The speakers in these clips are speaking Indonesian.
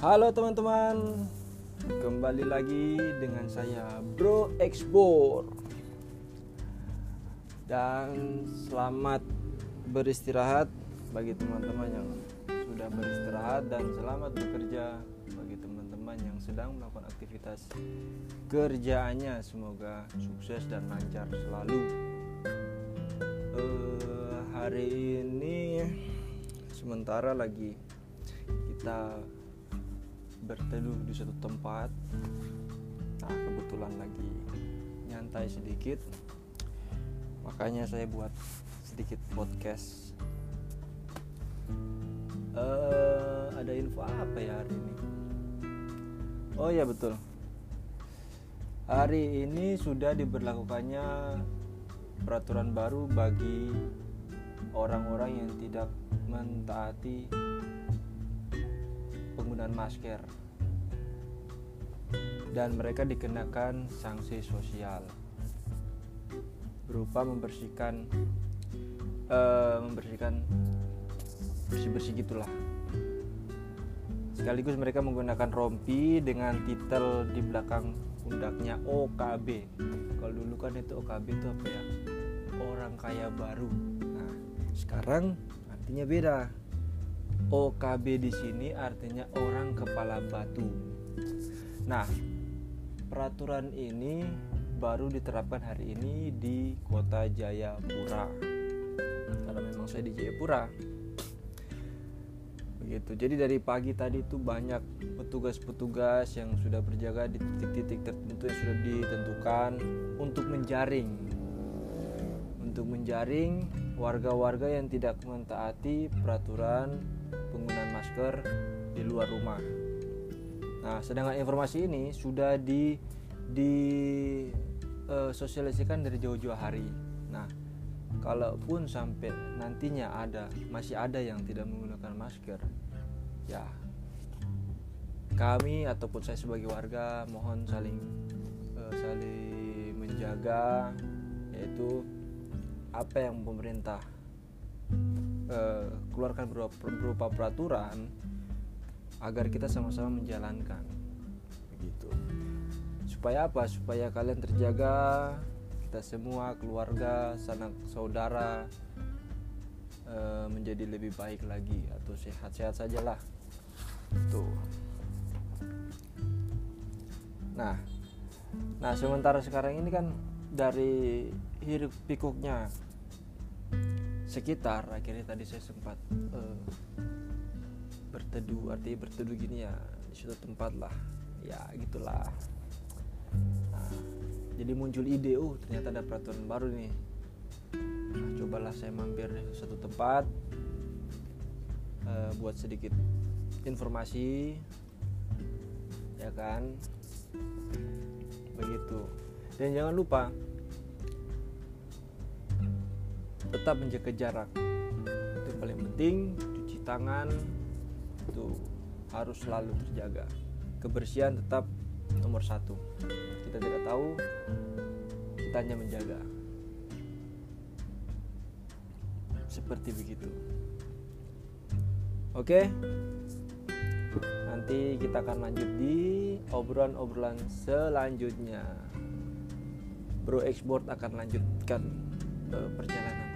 Halo teman-teman, kembali lagi dengan saya Bro Export dan selamat beristirahat bagi teman-teman yang sudah beristirahat dan selamat bekerja bagi teman-teman yang sedang melakukan aktivitas kerjaannya semoga sukses dan lancar selalu. Uh, hari ini sementara lagi kita berteduh di suatu tempat. Nah kebetulan lagi nyantai sedikit. Makanya saya buat sedikit podcast. Uh, ada info apa ya hari ini? Oh ya betul. Hari ini sudah diberlakukannya peraturan baru bagi orang-orang yang tidak mentaati penggunaan masker. Dan mereka dikenakan sanksi sosial berupa membersihkan uh, membersihkan bersih-bersih gitulah. Sekaligus mereka menggunakan rompi dengan titel di belakang pundaknya OKB kalau dulu kan itu OKB itu apa ya? Orang kaya baru. Nah sekarang artinya beda OKB di sini artinya orang kepala batu. Nah peraturan ini baru diterapkan hari ini di kota Jayapura. Karena memang saya di Jayapura. Begitu. Jadi dari pagi tadi itu banyak petugas-petugas yang sudah berjaga di titik-titik tertentu yang sudah ditentukan untuk menjaring. Untuk menjaring warga-warga yang tidak mentaati peraturan penggunaan masker di luar rumah Nah, sedangkan informasi ini sudah di di uh, sosialisasikan dari jauh-jauh hari. Nah, kalaupun sampai nantinya ada masih ada yang tidak menggunakan masker, ya kami ataupun saya sebagai warga mohon saling uh, saling menjaga yaitu apa yang pemerintah uh, keluarkan berupa, berupa peraturan agar kita sama-sama menjalankan begitu. Supaya apa? Supaya kalian terjaga kita semua keluarga sanak saudara e, menjadi lebih baik lagi atau sehat-sehat sajalah. Tuh nah nah sementara sekarang ini kan dari hiruk pikuknya sekitar akhirnya tadi saya sempat uh, berteduh artinya berteduh gini ya di suatu tempat lah. Ya gitulah. Nah, jadi muncul ide oh ternyata ada peraturan baru nih. Nah, cobalah saya mampir di satu tempat uh, buat sedikit informasi ya kan? Begitu. Dan jangan lupa tetap menjaga jarak. Itu paling penting cuci tangan itu harus selalu terjaga. Kebersihan tetap nomor satu. Kita tidak tahu kita hanya menjaga. Seperti begitu. Oke? Nanti kita akan lanjut di obrolan-obrolan selanjutnya. Bro Export akan lanjutkan uh, perjalanan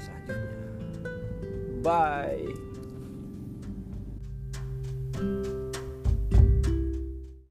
bye